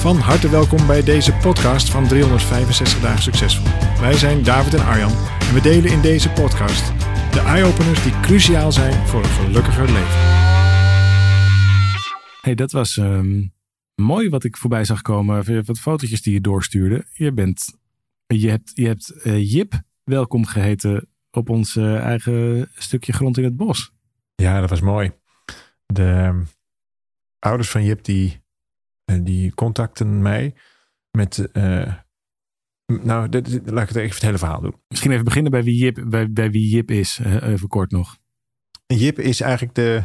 Van harte welkom bij deze podcast van 365 Dagen Succesvol. Wij zijn David en Arjan en we delen in deze podcast de eye-openers die cruciaal zijn voor een gelukkiger leven. Hey, dat was ehm, mooi wat ik voorbij zag komen. Wat fotootjes die je doorstuurde. Je, bent, je hebt, je hebt eh, Jip welkom geheten op ons eh, eigen stukje grond in het bos. Ja, dat was mooi. De ehm, ouders van Jip die die contacten mij met. Uh, nou, dit, laat ik het even het hele verhaal doen. Misschien even beginnen bij wie Jip, bij, bij wie Jip is, uh, even kort nog. Jip is eigenlijk de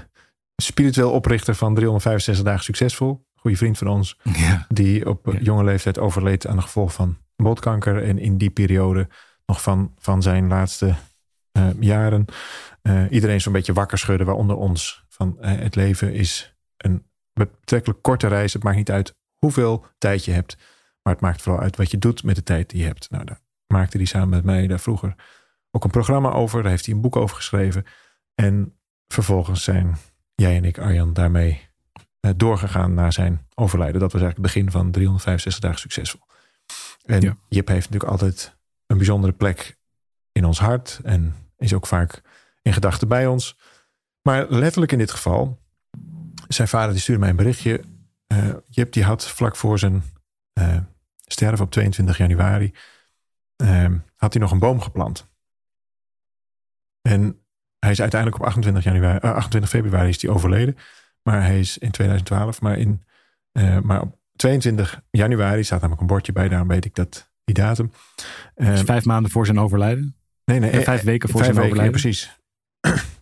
spiritueel oprichter van 365 dagen succesvol. Goede vriend van ons. Ja. Die op jonge leeftijd overleed aan de gevolg van botkanker. En in die periode nog van, van zijn laatste uh, jaren iedereen zo'n beetje wakker schudde. Waaronder ons. Van het leven is een betrekkelijk korte reis. Het maakt niet uit hoeveel tijd je hebt. Maar het maakt vooral uit wat je doet met de tijd die je hebt. Nou, daar maakte hij samen met mij daar vroeger ook een programma over. Daar heeft hij een boek over geschreven. En vervolgens zijn jij en ik, Arjan, daarmee eh, doorgegaan naar zijn overlijden. Dat was eigenlijk het begin van 365 dagen succesvol. En Jip heeft natuurlijk altijd een bijzondere plek in ons hart. En is ook vaak in gedachten bij ons. Maar letterlijk in dit geval zijn vader die stuurde mij een berichtje. Uh, Jip die had vlak voor zijn uh, sterven op 22 januari, uh, had hij nog een boom geplant. En hij is uiteindelijk op 28, januari, 28 februari is hij overleden. Maar hij is in 2012. Maar, in, maar op 22 januari staat namelijk een bordje bij. Daarom weet ik dat die datum. Dus vijf maanden voor zijn overlijden? Nee, nee. vijf weken voor zijn overlijden? precies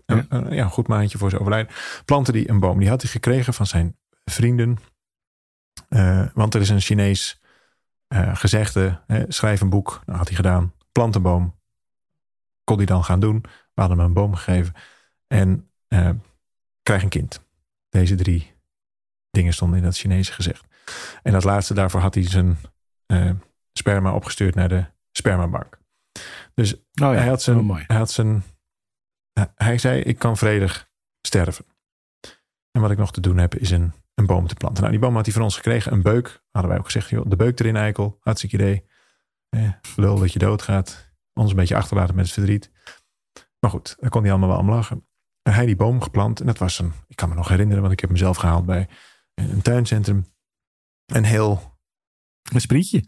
ja. Een, ja, een goed maandje voor zijn overlijden, plantte hij een boom. Die had hij gekregen van zijn vrienden. Uh, want er is een Chinees uh, gezegde, hè, schrijf een boek. Dat had hij gedaan. Plant een boom. Kon hij dan gaan doen. We hadden hem een boom gegeven. En uh, krijg een kind. Deze drie dingen stonden in dat Chinese gezegd. En dat laatste, daarvoor had hij zijn sperma opgestuurd naar de spermabank. Dus oh ja, hij, had zijn, hij had zijn hij zei: Ik kan vredig sterven. En wat ik nog te doen heb, is een, een boom te planten. Nou, die boom had hij van ons gekregen. Een beuk. Hadden wij ook gezegd: joh, de beuk erin, eikel. Hartstikke idee. Eh, lul dat je doodgaat. Ons een beetje achterlaten met het verdriet. Maar goed, daar kon hij allemaal wel om lachen. En hij die boom geplant. En dat was een, ik kan me nog herinneren, want ik heb hem zelf gehaald bij een tuincentrum. Een heel. Een sprietje.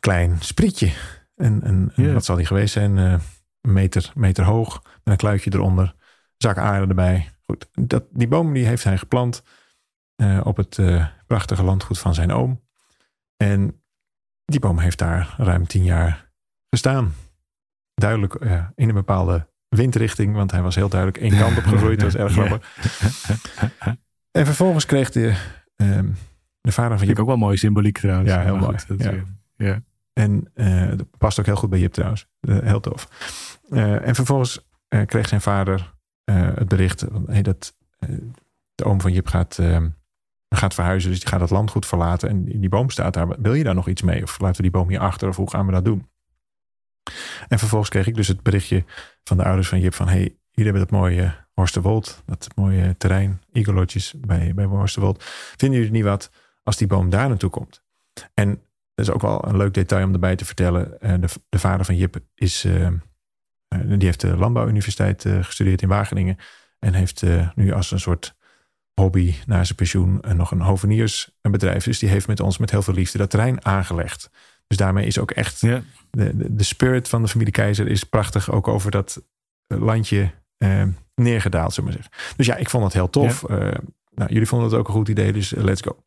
Klein sprietje. En, en, wat zal die geweest zijn? Uh, een meter, meter hoog. Met een kluitje eronder. Zak aarde erbij. Goed, dat, die boom die heeft hij geplant uh, op het uh, prachtige landgoed van zijn oom. En die boom heeft daar ruim tien jaar gestaan. Duidelijk uh, in een bepaalde windrichting, want hij was heel duidelijk één kant op gegroeid. Dat was erg grappig. en vervolgens kreeg de, um, de vader van Jip... ook wel mooie symboliek trouwens. Ja, heel mooi. ja. ja. En dat past ook heel goed bij Jip trouwens. heel tof. Uh, en vervolgens kreeg zijn vader het bericht hey, dat de oom van Jip gaat, gaat verhuizen. Dus die gaat het landgoed verlaten. En die boom staat daar. Wil je daar nog iets mee? Of laten we die boom hier achter? Of hoe gaan we dat doen? En vervolgens kreeg ik dus het berichtje van de ouders van Jip van... hey, hier hebben dat mooie Horsterwold. Dat mooie terrein, Eagle bij, bij Horsterwold. Vinden jullie niet wat als die boom daar naartoe komt? En dat is ook wel een leuk detail om erbij te vertellen. De, de vader van Jip is eh, die heeft de Landbouwuniversiteit eh, gestudeerd in Wageningen. En heeft eh, nu als een soort hobby na zijn pensioen nog een hoveniersbedrijf. Dus die heeft met ons met heel veel liefde dat terrein aangelegd. Dus daarmee is ook echt de, de, de, spirit van de familie Keizer is prachtig ook over dat landje uh, neergedaald, zullen we zeggen. Dus ja, ik vond het heel tof. nou, jullie vonden het ook een goed idee, dus let's go.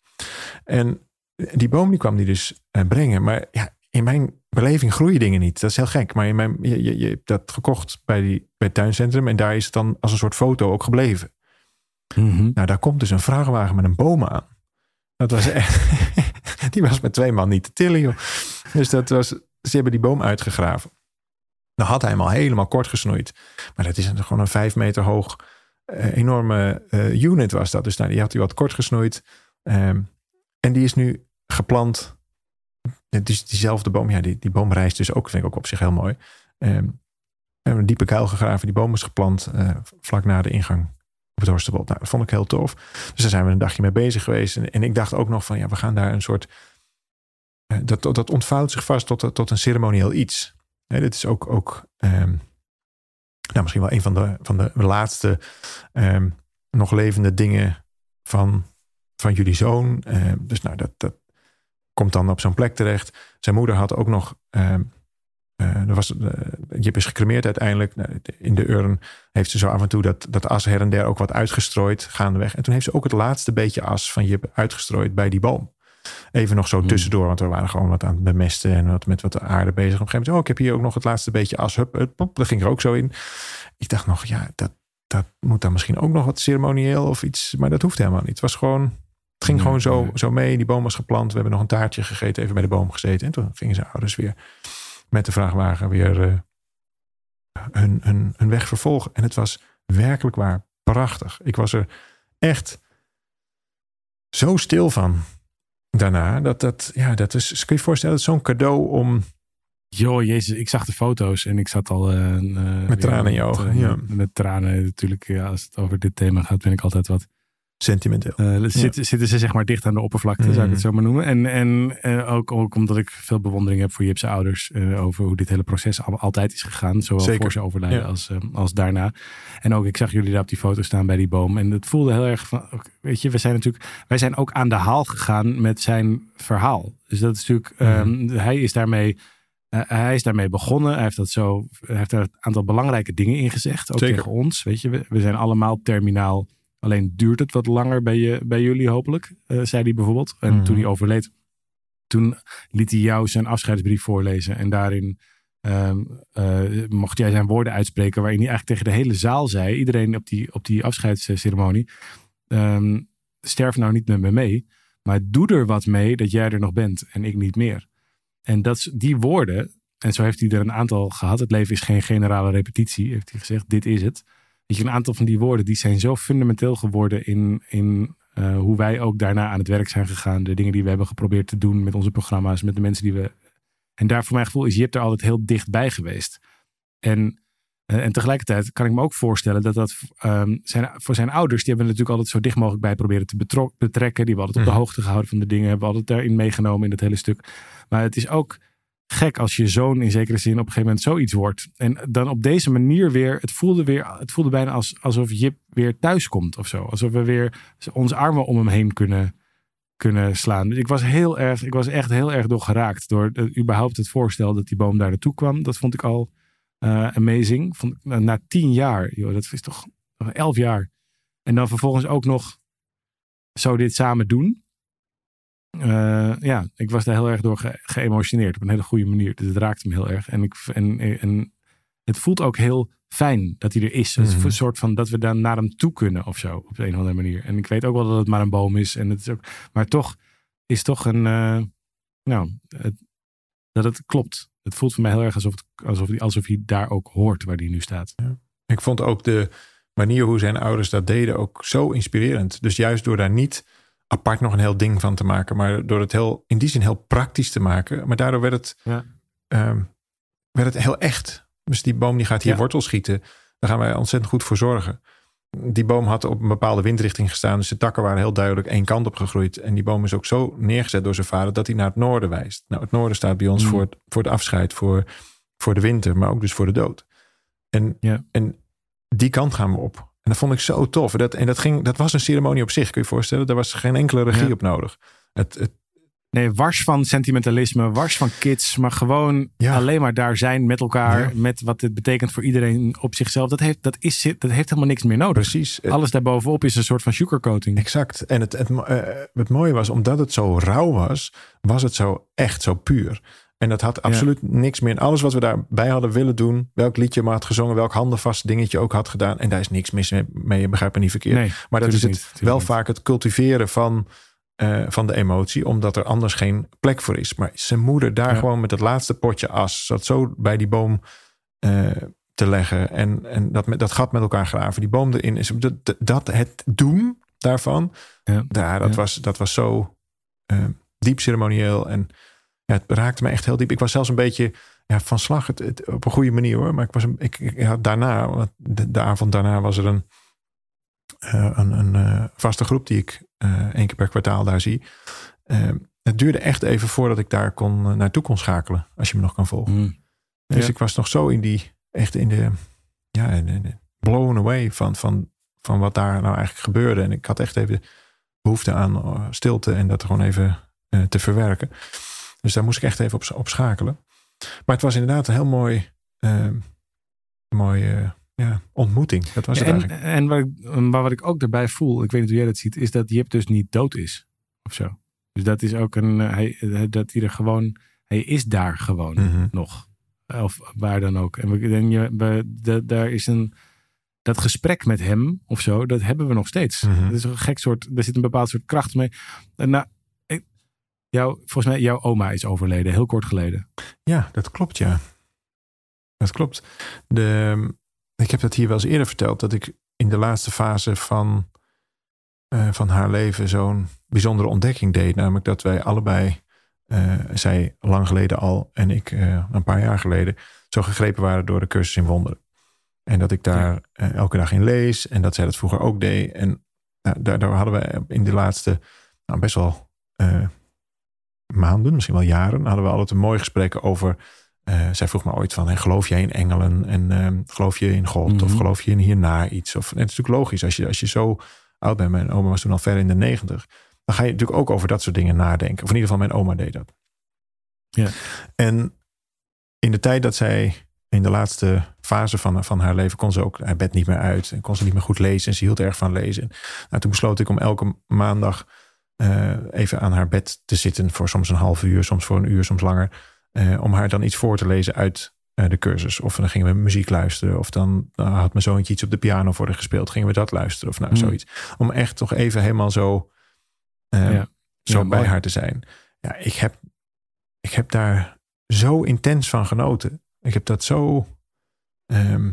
En die boom die kwam die dus brengen. Maar ja, in mijn beleving groeien dingen niet. Dat is heel gek. Maar in mijn, je, je, je hebt dat gekocht bij, die, bij het tuincentrum. En daar is het dan als een soort foto ook gebleven. Mhm. Nou, daar komt dus een vrachtwagen met een boom aan. Dat was echt, die was met twee man niet te tillen, joh. Dus dat was, ze hebben die boom uitgegraven. Dan had hij hem al helemaal kort gesnoeid. Maar dat is een, gewoon een vijf meter hoog eh, enorme eh, unit was dat. Dus nou, die had hij wat kort gesnoeid. Ehm, en die is nu geplant. Het is diezelfde boom. Ja, die, die boom dus ook, vind ik ook op zich heel mooi. Um, we hebben een diepe kuil gegraven. Die boom is geplant uh, vlak na de ingang op het Horstenbos. Nou, dat vond ik heel tof. Dus daar zijn we een dagje mee bezig geweest. En, en ik dacht ook nog van, ja, we gaan daar een soort... Uh, dat, dat ontvouwt zich vast tot, tot een ceremonieel iets. Dit is ook, ook um, nou, misschien wel een van de, van de laatste um, nog levende dingen van, van jullie zoon. Dus nou, dat, dat komt dan op zo'n plek terecht. Zijn moeder had ook nog um, uh, er was, uh, Jip is gecremeerd uiteindelijk. Nou, in de urn heeft ze zo af en toe dat, dat as her en der ook wat uitgestrooid gaandeweg. En toen heeft ze ook het laatste beetje as van Jip uitgestrooid bij die boom. Even nog zo hmm. tussendoor, want we waren gewoon wat aan het bemesten en wat met wat aarde bezig. Op een gegeven moment, oh, ik heb hier ook nog het laatste beetje as. Hup, hup, hup, dat ging er ook zo in. Ik dacht nog, ja, dat, dat moet dan misschien ook nog wat ceremonieel of iets. Maar dat hoeft helemaal niet. Het was gewoon, het ging gewoon zo, zo mee. Die boom was geplant. We hebben nog een taartje gegeten, even bij de boom gezeten. En toen gingen zijn ouders weer met de vrachtwagen weer uh, hun, hun, hun weg vervolgen. En het was werkelijk waar prachtig. Ik was er echt zo stil van daarna. Dat, dat, ja, dat is, kun je je voorstellen, dat zo'n cadeau om... Joh, jezus, ik zag de foto's en ik zat al... Uh, met tranen in je ogen, ja. Met tranen natuurlijk, ja, als het over dit thema gaat, ben ik altijd wat Sentimenteel. Uh, zitten, zitten ze zeg maar dicht aan de oppervlakte, zou ik het mm. zo maar noemen. En, en uh, ook, ook omdat ik veel bewondering heb voor Jipse ouders uh, over hoe dit hele proces altijd is gegaan. Zowel Zeker. voor ze overlijden ja. als, als daarna. En ook, ik zag jullie daar op die foto staan bij die boom. En het voelde heel erg van, weet je, we zijn natuurlijk, wij zijn ook aan de haal gegaan met zijn verhaal. Dus dat is natuurlijk, mm. um, hij is daarmee... hij is daarmee begonnen. Hij heeft, dat zo, hij heeft er een aantal belangrijke dingen in gezegd. Ook Zeker. tegen ons. Weet je, we, we zijn allemaal terminaal Alleen duurt het wat langer bij, je, bij jullie hopelijk, uh, zei hij bijvoorbeeld. En mm. toen hij overleed, toen liet hij jou zijn afscheidsbrief voorlezen. En daarin um, uh, mocht jij zijn woorden uitspreken waarin hij eigenlijk tegen de hele zaal zei, iedereen op die, op die afscheidsceremonie, um, sterf nou niet met me mee, maar doe er wat mee dat jij er nog bent en ik niet meer. En dat, die woorden, en zo heeft hij er een aantal gehad, het leven is geen generale repetitie, heeft hij gezegd, dit is het. Weet je, een aantal van die woorden die zijn zo fundamenteel geworden in, in uh, hoe wij ook daarna aan het werk zijn gegaan. De dingen die we hebben geprobeerd te doen met onze programma's, met de mensen die we. En daar voor mijn gevoel is Jip er altijd heel dichtbij geweest. En, uh, en tegelijkertijd kan ik me ook voorstellen dat dat um, zijn, voor zijn ouders, die hebben natuurlijk altijd zo dicht mogelijk bij proberen te betrekken. Die hebben altijd op de mhm. hoogte gehouden van de dingen, hebben we altijd daarin meegenomen in het hele stuk. Maar het is ook gek als je zoon in zekere zin op een gegeven moment zoiets wordt. En dan op deze manier weer, het voelde, weer, het voelde bijna als, alsof Jip weer thuis komt of zo. Alsof we weer onze armen om hem heen kunnen, kunnen slaan. Dus ik was heel erg, ik was echt heel erg door geraakt door überhaupt het voorstel dat die boom daar naartoe kwam. Dat vond ik al uh, amazing. Na tien jaar, joh, dat is toch elf jaar. En dan vervolgens ook nog zo dit samen doen. Uh, ja, ik was daar heel erg door ge geëmotioneerd op een hele goede manier. Dus het raakte me heel erg. En, ik, en, en het voelt ook heel fijn dat hij er is. Mhm. een soort van dat we dan naar hem toe kunnen of zo. Op een of andere manier. En ik weet ook wel dat het maar een boom is. En het is ook, maar toch is toch een. Uh, nou, het, dat het klopt. Het voelt voor mij heel erg alsof, het, alsof, hij, alsof hij daar ook hoort waar hij nu staat. Ja. Ik vond ook de manier hoe zijn ouders dat deden ook zo inspirerend. Dus juist door daar niet apart nog een heel ding van te maken. Maar door het heel, in die zin heel praktisch te maken. Maar daardoor werd het, ja. um, werd het heel echt. Dus die boom die gaat hier ja. wortel schieten. Daar gaan wij ontzettend goed voor zorgen. Die boom had op een bepaalde windrichting gestaan. Dus de takken waren heel duidelijk één kant op gegroeid. En die boom is ook zo neergezet door zijn vader dat hij naar het noorden wijst. Nou, het noorden staat bij ons mm. voor, het, voor het afscheid, voor, voor de winter, maar ook dus voor de dood. En, ja. en die kant gaan we op. En dat vond ik zo tof. Dat, en dat, ging, dat was een ceremonie op zich, kun je je voorstellen. Daar was geen enkele regie op nodig. Het, het, nee, wars van sentimentalisme, wars van kids. Maar gewoon alleen maar daar zijn met elkaar. Met wat dit betekent voor iedereen op zichzelf. Dat heeft, dat is, dat heeft helemaal niks meer nodig. Precies. Alles daarbovenop is een soort van sugarcoating. Exact. En het, het, uh, het mooie was, omdat het zo rauw was, was het zo echt zo puur. En dat had absoluut niks meer. En alles wat we daarbij hadden willen doen, welk liedje maar had gezongen, welk handenvast dingetje ook had gedaan. En daar is niks mis mee, je begrijpt me niet verkeerd. Nee, maar dat is het wel vaak het cultiveren van eh, van de emotie, omdat er anders geen plek voor is. Maar zijn moeder daar Ja. gewoon met het laatste potje as, zat zo bij die boom eh, te leggen en, en dat, met, dat gat met elkaar graven, die boom erin is. Dat, het doen daarvan, Ja. daar, dat, was, dat was zo eh, diep ceremonieel en ja, het raakte me echt heel diep. Ik was zelfs een beetje ja, van slag, het, het- op een goede manier hoor. Maar ik was een, ik, had daarna, want de, de avond daarna was er een, eh, een, een eh, vaste groep die ik eh één keer per kwartaal daar zie. Eh, het duurde echt even voordat ik daar kon, naartoe kon schakelen, als je me nog kan volgen. Mm. Dus Ja. ik was nog zo in die, echt in de, ja, in de, blown away van, van, van wat daar nou eigenlijk gebeurde. En ik had echt even behoefte aan stilte en dat gewoon even te verwerken. Dus daar moest ik echt even op, op schakelen. Maar het was inderdaad een heel mooi, eh, mooie ja, ontmoeting. Dat was het En, eigenlijk. en wat, ik, wat ik ook daarbij voel, ik weet niet hoe jij dat ziet, is dat Jip dus niet dood is. Of zo. Dus dat is ook een, eh, hij, eh, dat hij er gewoon, hij is daar gewoon Mhm. nog. Of waar dan ook. En we, en je, we, da- daar is een, dat gesprek met hem of zo, dat hebben we nog steeds. Mhm. Dat is een gek soort, er zit een bepaald soort kracht mee. En nou, ik, jou, volgens mij, jouw oma is overleden, heel kort geleden. Ja, dat klopt, ja. Dat klopt. De, ik heb dat hier wel eens eerder verteld, dat ik in de laatste fase van, eh, van haar leven zo'n bijzondere ontdekking deed. Namelijk dat wij allebei, eh, zij lang geleden al en ik eh, een paar jaar geleden, zo gegrepen waren door de cursus in wonderen. En dat ik daar elke dag in lees en dat zij dat vroeger ook deed. En nou, daardoor hadden we in de laatste nou, best wel maanden, misschien wel jaren, hadden we altijd een mooi gesprek over. eh, zij vroeg me ooit van, hè, geloof jij in engelen en ehm, geloof je in God of Mhm. geloof je in hierna iets? Of, en het is natuurlijk logisch als je, als je zo oud bent. Mijn oma was toen al ver in de negentig. Dan ga je natuurlijk ook over dat soort dingen nadenken. Of in ieder geval mijn oma deed dat. Ja. En in de tijd dat zij in de laatste fase van, van haar leven kon ze ook haar bed niet meer uit. En kon ze niet meer goed lezen. En ze hield erg van lezen. Nou, toen besloot ik om elke maandag eh, even aan haar bed te zitten. Voor soms een half uur, soms voor een uur, soms langer. eh, om haar dan iets voor te lezen uit eh, de cursus. Of dan gingen we muziek luisteren. Of dan, had mijn zoontje iets op de piano voor haar gespeeld. Gingen we dat luisteren. Of nou, Hmm. zoiets. Om echt toch even helemaal zo, eh, Ja. zo Ja, bij mooi. haar te zijn. Ja, ik heb, ik heb daar zo intens van genoten. Ik heb dat zo... ehm,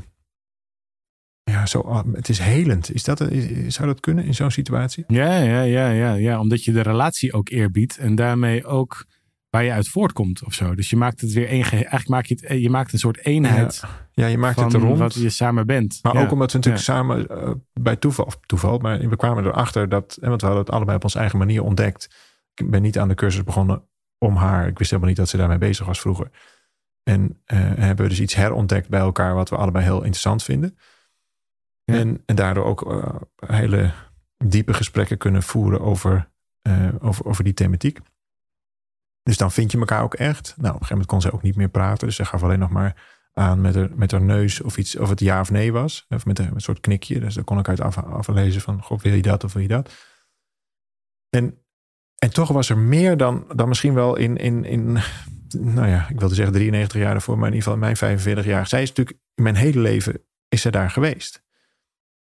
ja, zo, ah, het is helend. Is dat, is- zou dat kunnen in zo'n situatie? Ja, ja, ja, ja, ja, omdat je de relatie ook eerbiedt en daarmee ook waar je uit voortkomt of zo. Dus je maakt het weer één Eigenlijk maak je het, je maakt een soort eenheid Ja, je maakt het rond. wat je samen bent. Maar Ja. ook omdat we natuurlijk samen eh, bij toeval, of toeval, maar we kwamen erachter dat, en want we hadden het allebei op onze eigen manier ontdekt. Ik ben niet aan de cursus begonnen om haar. Ik wist helemaal niet dat ze daarmee bezig was vroeger. En eh, hebben we dus iets herontdekt bij elkaar wat we allebei heel interessant vinden. En, en daardoor ook eh, hele diepe gesprekken kunnen voeren over, eh, over, over die thematiek. Dus dan vind je elkaar ook echt. Nou, op een gegeven moment kon ze ook niet meer praten. Dus ze gaf alleen nog maar aan met haar, met haar neus of iets, of het ja of nee was. Of met een, met een soort knikje. Dus dan kon ik uit af, aflezen van, wil je dat of wil je dat? En, en toch was er meer dan, dan misschien wel in, in, in, nou ja, ik wilde zeggen 93 jaar daarvoor, maar in ieder geval in mijn 45 jaar. Zij is natuurlijk, mijn hele leven is ze daar geweest.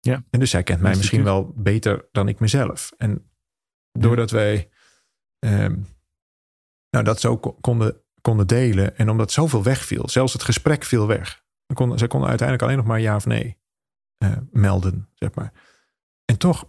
Ja. En dus zij kent mij misschien wel beter dan ik mezelf. En doordat wij ehm, nou, dat zo ko- konden, konden delen. En omdat zoveel wegviel, zelfs het gesprek viel weg. Kon, zij konden uiteindelijk alleen nog maar ja of nee eh, melden, zeg maar. En toch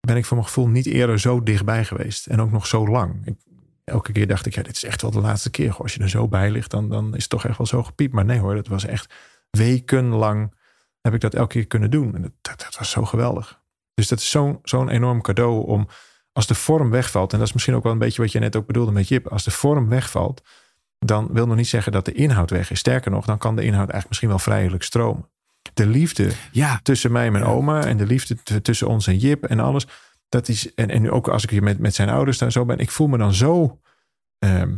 ben ik voor mijn gevoel niet eerder zo dichtbij geweest. En ook nog zo lang. Ik, elke keer dacht ik, ja, dit is echt wel de laatste keer. Goh, als je er zo bij ligt, dan, dan is het toch echt wel zo gepiept. Maar nee hoor, dat was echt wekenlang heb ik dat elke keer kunnen doen. En dat, dat, dat was zo geweldig. Dus dat is zo'n zo'n enorm cadeau om als de vorm wegvalt, en dat is misschien ook wel een beetje wat je net ook bedoelde met Jip, als de vorm wegvalt, dan wil nog niet zeggen dat de inhoud weg is. Sterker nog, dan kan de inhoud eigenlijk misschien wel vrijelijk stromen. De liefde Ja, tussen mij en mijn Ja. oma en de liefde tussen ons en Jip en alles, dat is, en, en nu ook als ik hier met, met zijn ouders daar zo ben, ik voel me dan zo, ehm,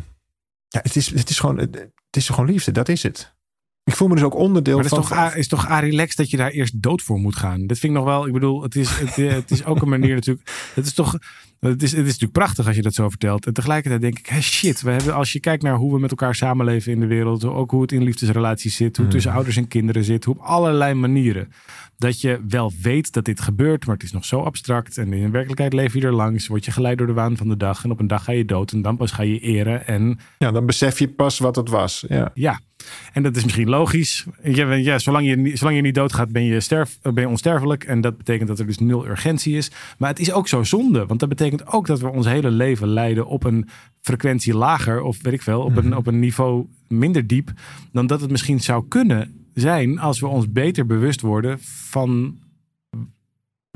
ja, het is, het is gewoon, het, het is gewoon liefde, dat is het. Ik voel me dus ook onderdeel maar het van... is toch, is toch relaxed dat je daar eerst dood voor moet gaan? Dat vind ik nog wel, ik bedoel, het is, het, het is ook een manier natuurlijk. Het is toch, het is, het is natuurlijk prachtig als je dat zo vertelt. En tegelijkertijd denk ik, hey shit, we hebben, als je kijkt naar hoe we met elkaar samenleven in de wereld, ook hoe het in liefdesrelaties zit, hoe het tussen Hmm. ouders en kinderen zit, hoe op allerlei manieren. Dat je wel weet dat dit gebeurt, maar het is nog zo abstract. En in werkelijkheid leef je er langs, word je geleid door de waan van de dag. En op een dag ga je dood en dan pas ga je eren. En Ja, dan besef je pas wat het was. Ja. ja, en dat is misschien logisch. Ja, ja, zolang, je, niet- zolang je niet doodgaat, ben je, sterf, ben je onsterfelijk. En dat betekent dat er dus nul urgentie is. Maar het is ook zo zonde. Want dat betekent ook dat we ons hele leven leiden op een frequentie lager. Of weet ik veel, op, een, op een niveau minder diep. Dan dat het misschien zou kunnen zijn als we ons beter bewust worden van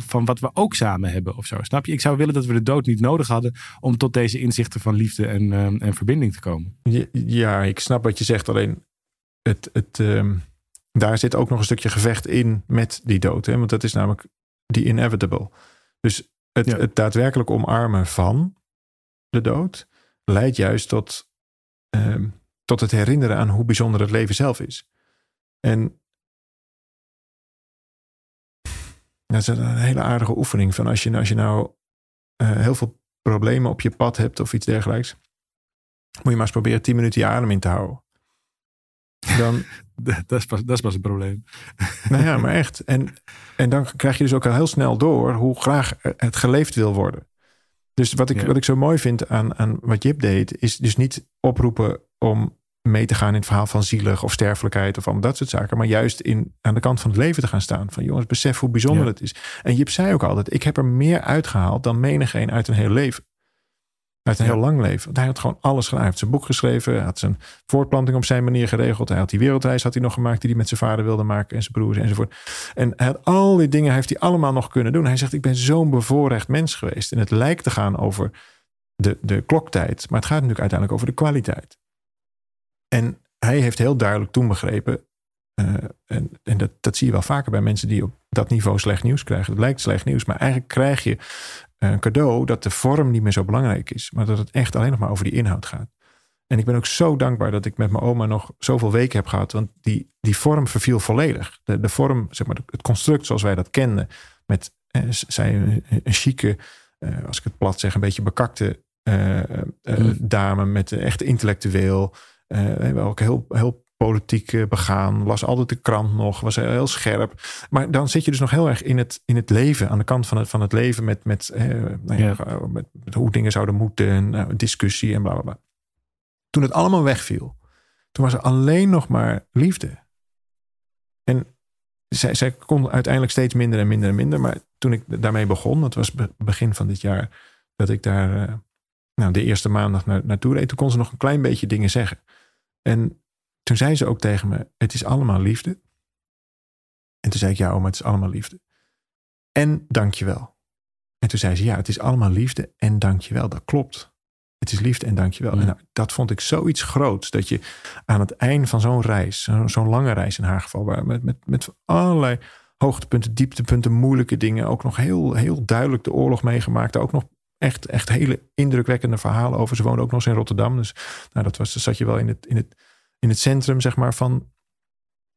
van wat we ook samen hebben of zo. Snap je? Ik zou willen dat we de dood niet nodig hadden om tot deze inzichten van liefde en, ehm, en verbinding te komen. Ja, ik snap wat je zegt. Alleen het, het, ehm, daar zit ook nog een stukje gevecht in met die dood. Hè? Want dat is namelijk die inevitable. Dus het, Ja. het daadwerkelijk omarmen van de dood leidt juist tot, ehm, tot het herinneren aan hoe bijzonder het leven zelf is. En dat is een hele aardige oefening. Van als je, als je nou eh, heel veel problemen op je pad hebt of iets dergelijks. Moet je maar eens proberen 10 minuten je adem in te houden. Dan, Dat is pas, dat is pas een probleem. nou ja, maar echt. En, en dan krijg je dus ook al heel snel door hoe graag het geleefd wil worden. Dus wat ik, Ja. wat ik zo mooi vind aan, aan wat Jip deed, is dus niet oproepen om mee te gaan in het verhaal van zielig of sterfelijkheid of allemaal dat soort zaken. Maar juist in, aan de kant van het leven te gaan staan. Van jongens, besef hoe bijzonder Ja. het is. En Jip zei ook altijd, ik heb er meer uitgehaald dan menigeen uit een heel leven. Uit een heel lang leven. Want hij had gewoon alles gedaan. Hij heeft zijn boek geschreven. Hij had zijn voortplanting op zijn manier geregeld. Hij had die wereldreis had hij nog gemaakt die hij met zijn vader wilde maken. En zijn broers enzovoort. En hij had al die dingen heeft hij allemaal nog kunnen doen. Hij zegt, ik ben zo'n bevoorrecht mens geweest. En het lijkt te gaan over de, de kloktijd. Maar het gaat natuurlijk uiteindelijk over de kwaliteit. En hij heeft heel duidelijk toen begrepen. eh, en en dat, dat zie je wel vaker bij mensen die op dat niveau slecht nieuws krijgen. Het lijkt slecht nieuws, maar eigenlijk krijg je een cadeau dat de vorm niet meer zo belangrijk is. Maar dat het echt alleen nog maar over die inhoud gaat. En ik ben ook zo dankbaar dat ik met mijn oma nog zoveel weken heb gehad. Want die, die vorm verviel volledig. De, de vorm, zeg maar, het construct zoals wij dat kenden. Met eh, zij een, een chique, eh, als ik het plat zeg, een beetje bekakte eh, eh, Mm. dame met echt intellectueel. eh ook heel, heel politiek eh, begaan. Las altijd de krant nog. Was heel scherp. Maar dan zit je dus nog heel erg in het, in het leven. Aan de kant van het, van het leven. Met, met, eh, nou ja, met, met hoe dingen zouden moeten. En nou, discussie en bla bla bla. Toen het allemaal wegviel. Toen was er alleen nog maar liefde. En zij, zij kon uiteindelijk steeds minder en minder en minder. Maar toen ik daarmee begon. Dat was be- begin van dit jaar. Dat ik daar... eh, nou, de eerste maandag naar, naartoe reed. Toen kon ze nog een klein beetje dingen zeggen. En toen zei ze ook tegen me: Het is allemaal liefde. En toen zei ik: Ja, oma, het is allemaal liefde. En dankjewel. En toen zei ze: Ja, het is allemaal liefde en dankjewel. Dat klopt. Het is liefde en dankjewel. Ja. En nou, dat vond ik zoiets groots. Dat je aan het eind van zo'n reis, zo- zo'n lange reis in haar geval, waar met, met, met allerlei hoogtepunten, dieptepunten, moeilijke dingen, ook nog heel, heel duidelijk de oorlog meegemaakt. Ook nog echt, echt hele indrukwekkende verhalen over. Ze woonde ook nog eens in Rotterdam. Dus nou, dat was, zat je wel in het, in het, in het centrum, zeg maar, van,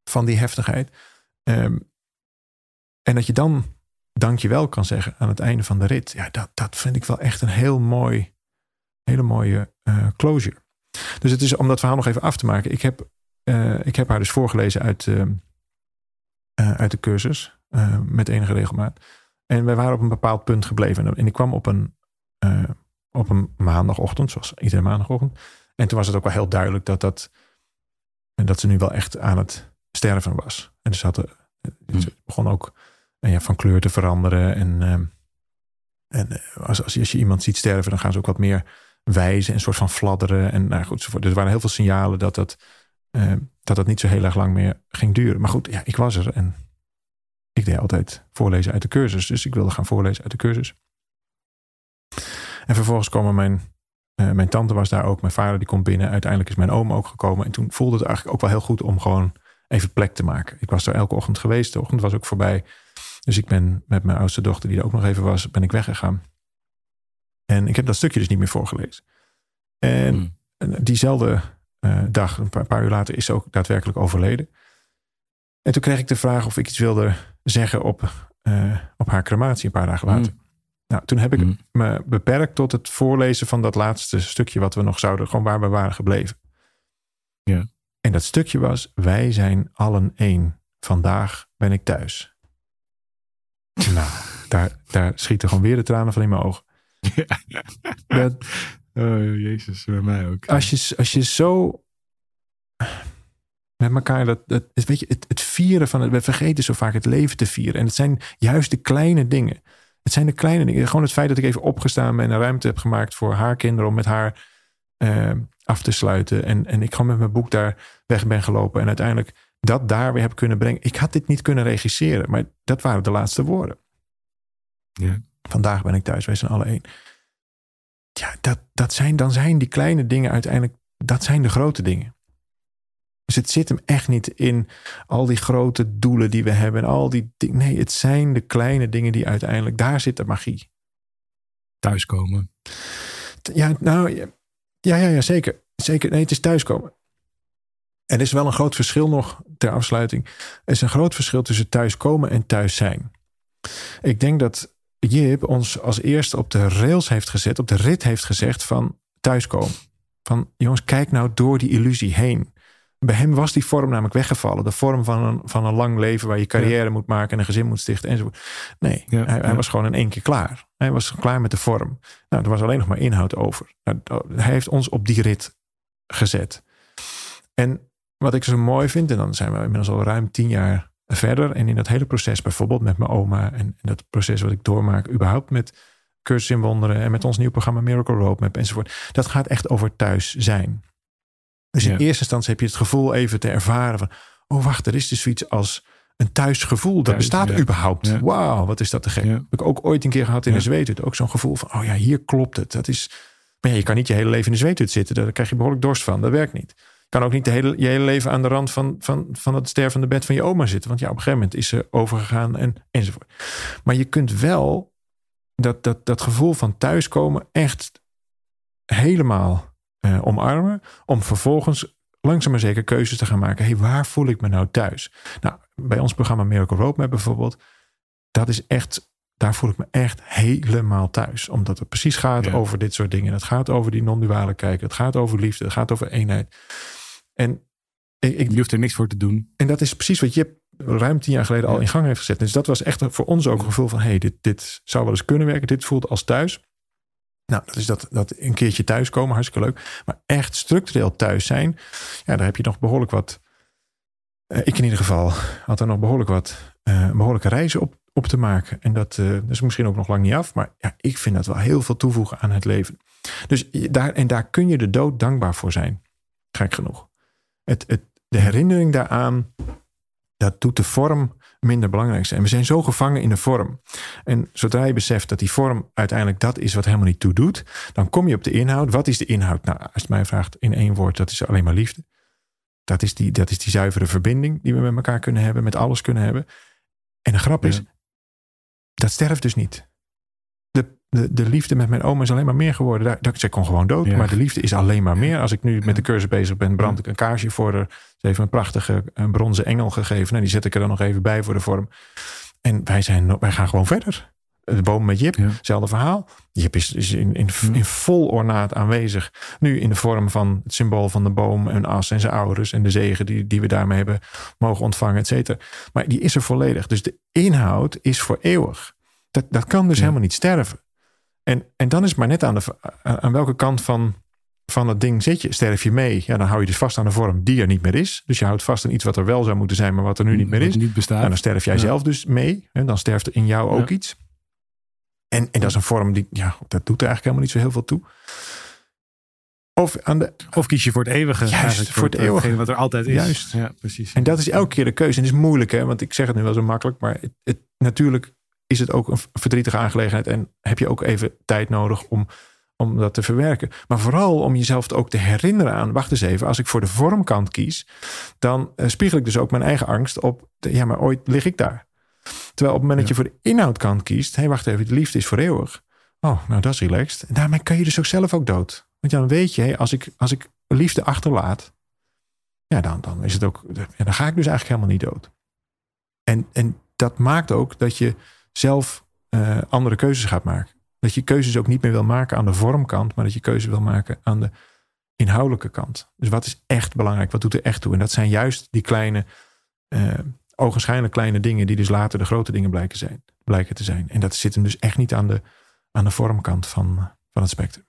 van die heftigheid. Ehm, en dat je dan dankjewel kan zeggen aan het einde van de rit. Ja, dat, dat vind ik wel echt een heel mooi, hele mooie eh, closure. Dus het is om dat verhaal nog even af te maken. Ik heb, eh, ik heb haar dus voorgelezen uit, ehm, eh, uit de cursus. met enige regelmaat. En wij waren op een bepaald punt gebleven. En ik kwam op een, op een maandagochtend, zoals iedere maandagochtend. En toen was het ook wel heel duidelijk dat, dat, en dat ze nu wel echt aan het sterven was. En dus had, de- ze begon ook eh, ja, van kleur te veranderen. En, ehm, en eh, als, als, je, als je iemand ziet sterven, dan gaan ze ook wat meer wijzen en een soort van fladderen. En nou goed. Dus er waren heel veel signalen dat dat, eh, dat dat niet zo heel erg lang meer ging duren. Maar goed, ja, ik was er en ik deed altijd voorlezen uit de cursus. Dus ik wilde gaan voorlezen uit de cursus. En vervolgens komen mijn, eh, mijn tante was daar ook. Mijn vader die komt binnen. Uiteindelijk is mijn oom ook gekomen. En toen voelde het eigenlijk ook wel heel goed om gewoon even plek te maken. Ik was er elke ochtend geweest. De ochtend was ook voorbij. Dus ik ben met mijn oudste dochter, die er ook nog even was, ben ik weggegaan. En ik heb dat stukje dus niet meer voorgelezen. En Hmm. diezelfde eh, dag, een paar, paar uur later, is ze ook daadwerkelijk overleden. En toen kreeg ik de vraag of ik iets wilde zeggen op, eh, op haar crematie een paar dagen later. Mm. Nou, toen heb ik Mm. me beperkt tot het voorlezen van dat laatste stukje wat we nog zouden, gewoon waar we waren gebleven. Ja. En dat stukje was: Wij zijn allen één. Vandaag ben ik thuis. nou, daar, daar schieten gewoon weer de tranen van in mijn ogen. Dat, Oh, jezus, bij mij ook. als, je, als je zo met elkaar dat, dat weet je, het, het vieren van het, we vergeten zo vaak het leven te vieren. En het zijn juist de kleine dingen. Het zijn de kleine dingen. Gewoon het feit dat ik even opgestaan ben en een ruimte heb gemaakt voor haar kinderen om met haar eh, af te sluiten. En, en ik gewoon met mijn boek daar weg ben gelopen. En uiteindelijk dat daar weer heb kunnen brengen. Ik had dit niet kunnen regisseren, maar dat waren de laatste woorden. Ja. Vandaag ben ik thuis, wij zijn alle één. Ja, dat, dat zijn, dan zijn die kleine dingen uiteindelijk, dat zijn de grote dingen. Dus het zit hem echt niet in al die grote doelen die we hebben. En al die dingen. Nee, het zijn de kleine dingen die uiteindelijk, daar zit de magie. Thuiskomen. Ja, nou, ja, ja, ja, zeker. Zeker, nee, het is thuiskomen. En er is wel een groot verschil nog ter afsluiting. Er is een groot verschil tussen thuiskomen en thuis zijn. Ik denk dat Jip ons als eerste op de rails heeft gezet, op de rit heeft gezegd van thuiskomen. Van jongens, kijk nou door die illusie heen. Bij hem was die vorm namelijk weggevallen. De vorm van een, van een lang leven waar je carrière moet maken en een gezin moet stichten enzovoort. Nee, Ja, hij, hij was gewoon in één keer klaar. Hij was klaar met de vorm. Nou, er was alleen nog maar inhoud over. Nou, hij heeft ons op die rit gezet. En wat ik zo mooi vind, en dan zijn we inmiddels al ruim tien jaar verder. En in dat hele proces, bijvoorbeeld met mijn oma en, en dat proces wat ik doormaak, überhaupt met cursus in wonderen en met ons nieuw programma Miracle Roadmap enzovoort. Dat gaat echt over thuis zijn. Dus in Ja. eerste instantie heb je het gevoel even te ervaren van, oh wacht, er is dus zoiets als een thuisgevoel. Dat Thuis, bestaat ja. überhaupt. Ja. Wauw, wat is dat te gek. Heb ik ook ooit een keer gehad in een zweethut. Ook zo'n gevoel van, oh ja, hier klopt het. Dat is, maar ja, je kan niet je hele leven in de zweethut zitten. Daar krijg je behoorlijk dorst van. Dat werkt niet. Je kan ook niet de hele, je hele leven aan de rand van, van, van het stervende bed van je oma zitten. Want ja, op een gegeven moment is ze overgegaan en, enzovoort. Maar je kunt wel dat, dat, dat gevoel van thuiskomen echt helemaal eh, omarmen. Om vervolgens langzaam maar zeker keuzes te gaan maken. hey, waar voel ik me nou thuis? Nou, bij ons programma Miracle Roadmap bijvoorbeeld. Dat is echt, daar voel ik me echt helemaal thuis. Omdat het precies gaat Ja. over dit soort dingen. Het gaat over die non-duale kijken. Het gaat over liefde. Het gaat over eenheid. En, ik, ik- Je hoeft er niks voor te doen. en dat is precies wat Jip ruim tien jaar geleden al in gang heeft gezet. Dus dat was echt voor ons ook een gevoel van... hey, dit, dit zou wel eens kunnen werken. Dit voelt als thuis. Nou, dat is dat, dat een keertje thuiskomen, hartstikke leuk. Maar echt structureel thuis zijn... ja, daar heb je nog behoorlijk wat... eh, ik in ieder geval had er nog behoorlijk wat... eh, behoorlijke reizen op, op te maken. En dat, eh, dat is misschien ook nog lang niet af. Maar ja, ik vind dat wel heel veel toevoegen aan het leven. Dus daar, en daar kun je de dood dankbaar voor zijn. Gek genoeg. Het, het, de herinnering daaraan dat doet de vorm minder belangrijk zijn. We zijn zo gevangen in de vorm. En zodra je beseft dat die vorm uiteindelijk dat is wat helemaal niet toe doet, dan kom je op de inhoud. Wat is de inhoud? Nou, als je mij vraagt in één woord, dat is alleen maar liefde. Dat is die, dat is die zuivere verbinding die we met elkaar kunnen hebben, met alles kunnen hebben. En de grap is, Ja. dat sterft dus niet. De, de, de liefde met mijn oma is alleen maar meer geworden. Daar, dat, zij kon gewoon dood, Ja. maar de liefde is alleen maar meer. Als ik nu met de cursus bezig ben, brand ik een kaarsje voor haar. Ze heeft een prachtige een bronzen engel gegeven. Nou, die zet ik er dan nog even bij voor de vorm. En wij, zijn, wij gaan gewoon verder. De boom met Jip, Ja. hetzelfde verhaal. Jip is, is in, in, in vol ornaat aanwezig. Nu in de vorm van het symbool van de boom en as en zijn ouders. En de zegen die, die we daarmee hebben mogen ontvangen, et cetera. Maar die is er volledig. Dus de inhoud is voor eeuwig. Dat, dat kan dus Ja. helemaal niet sterven. En, en dan is het maar net aan, de, aan welke kant van, van het ding zit je. Sterf je mee, ja, dan hou je dus vast aan de vorm die er niet meer is. Dus je houdt vast aan iets wat er wel zou moeten zijn, maar wat er nu niet meer is. niet bestaat. Nou, dan sterf jij Ja. zelf dus mee. En dan sterft er in jou ook Ja. iets. En, en dat is een vorm die, ja, dat doet er eigenlijk helemaal niet zo heel veel toe. Of aan de, Of kies je voor het eeuwige. Juist, voor het eeuwige. wat er altijd is. Juist. Ja, precies. en dat is elke keer de keuze. En het is moeilijk, hè, want ik zeg het nu wel zo makkelijk. Maar het, het, natuurlijk is het ook een verdrietige aangelegenheid. En heb je ook even tijd nodig om, om dat te verwerken. Maar vooral om jezelf ook te herinneren aan... wacht eens even, als ik voor de vormkant kies... dan eh, spiegel ik dus ook mijn eigen angst op... ja, maar ooit lig ik daar. Terwijl op het moment dat je voor de inhoudkant kiest... hé, hey, wacht even, de liefde is voor eeuwig. Oh, nou dat is relaxed. En daarmee kan je dus ook zelf ook dood. Want dan weet je, hé, als, ik, als ik liefde achterlaat... ja, dan, dan is het ook... ja, dan ga ik dus eigenlijk helemaal niet dood. En, en dat maakt ook dat je zelf uh, andere keuzes gaat maken. Dat je keuzes ook niet meer wil maken aan de vormkant, maar dat je keuzes wil maken aan de inhoudelijke kant. Dus wat is echt belangrijk? Wat doet er echt toe? En dat zijn juist die kleine, uh, ogenschijnlijk kleine dingen, die dus later de grote dingen blijken, zijn, blijken te zijn. En dat zit hem dus echt niet aan de, aan de vormkant van, van het spectrum.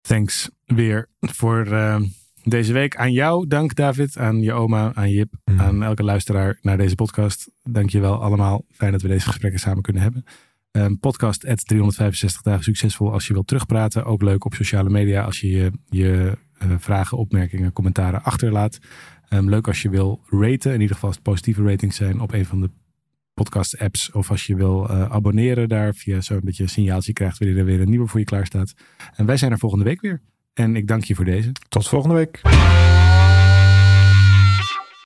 Thanks weer voor uh, deze week. Aan jou, dank David, aan je oma, aan Jip, mm. aan elke luisteraar naar deze podcast. Dank je wel allemaal. Fijn dat we deze gesprekken samen kunnen hebben. Um, podcast at 365 dagen succesvol als je wilt terugpraten. Ook leuk op sociale media als je je, je uh, vragen, opmerkingen, commentaren achterlaat. Um, leuk als je wil raten. In ieder geval als het positieve ratings zijn op een van de podcast apps. Of als je wil uh, abonneren daar via zo'n beetje een signaaltje krijgt wanneer er weer een nieuwe voor je klaar staat. En wij zijn er volgende week weer. En ik dank je voor deze. Tot volgende week.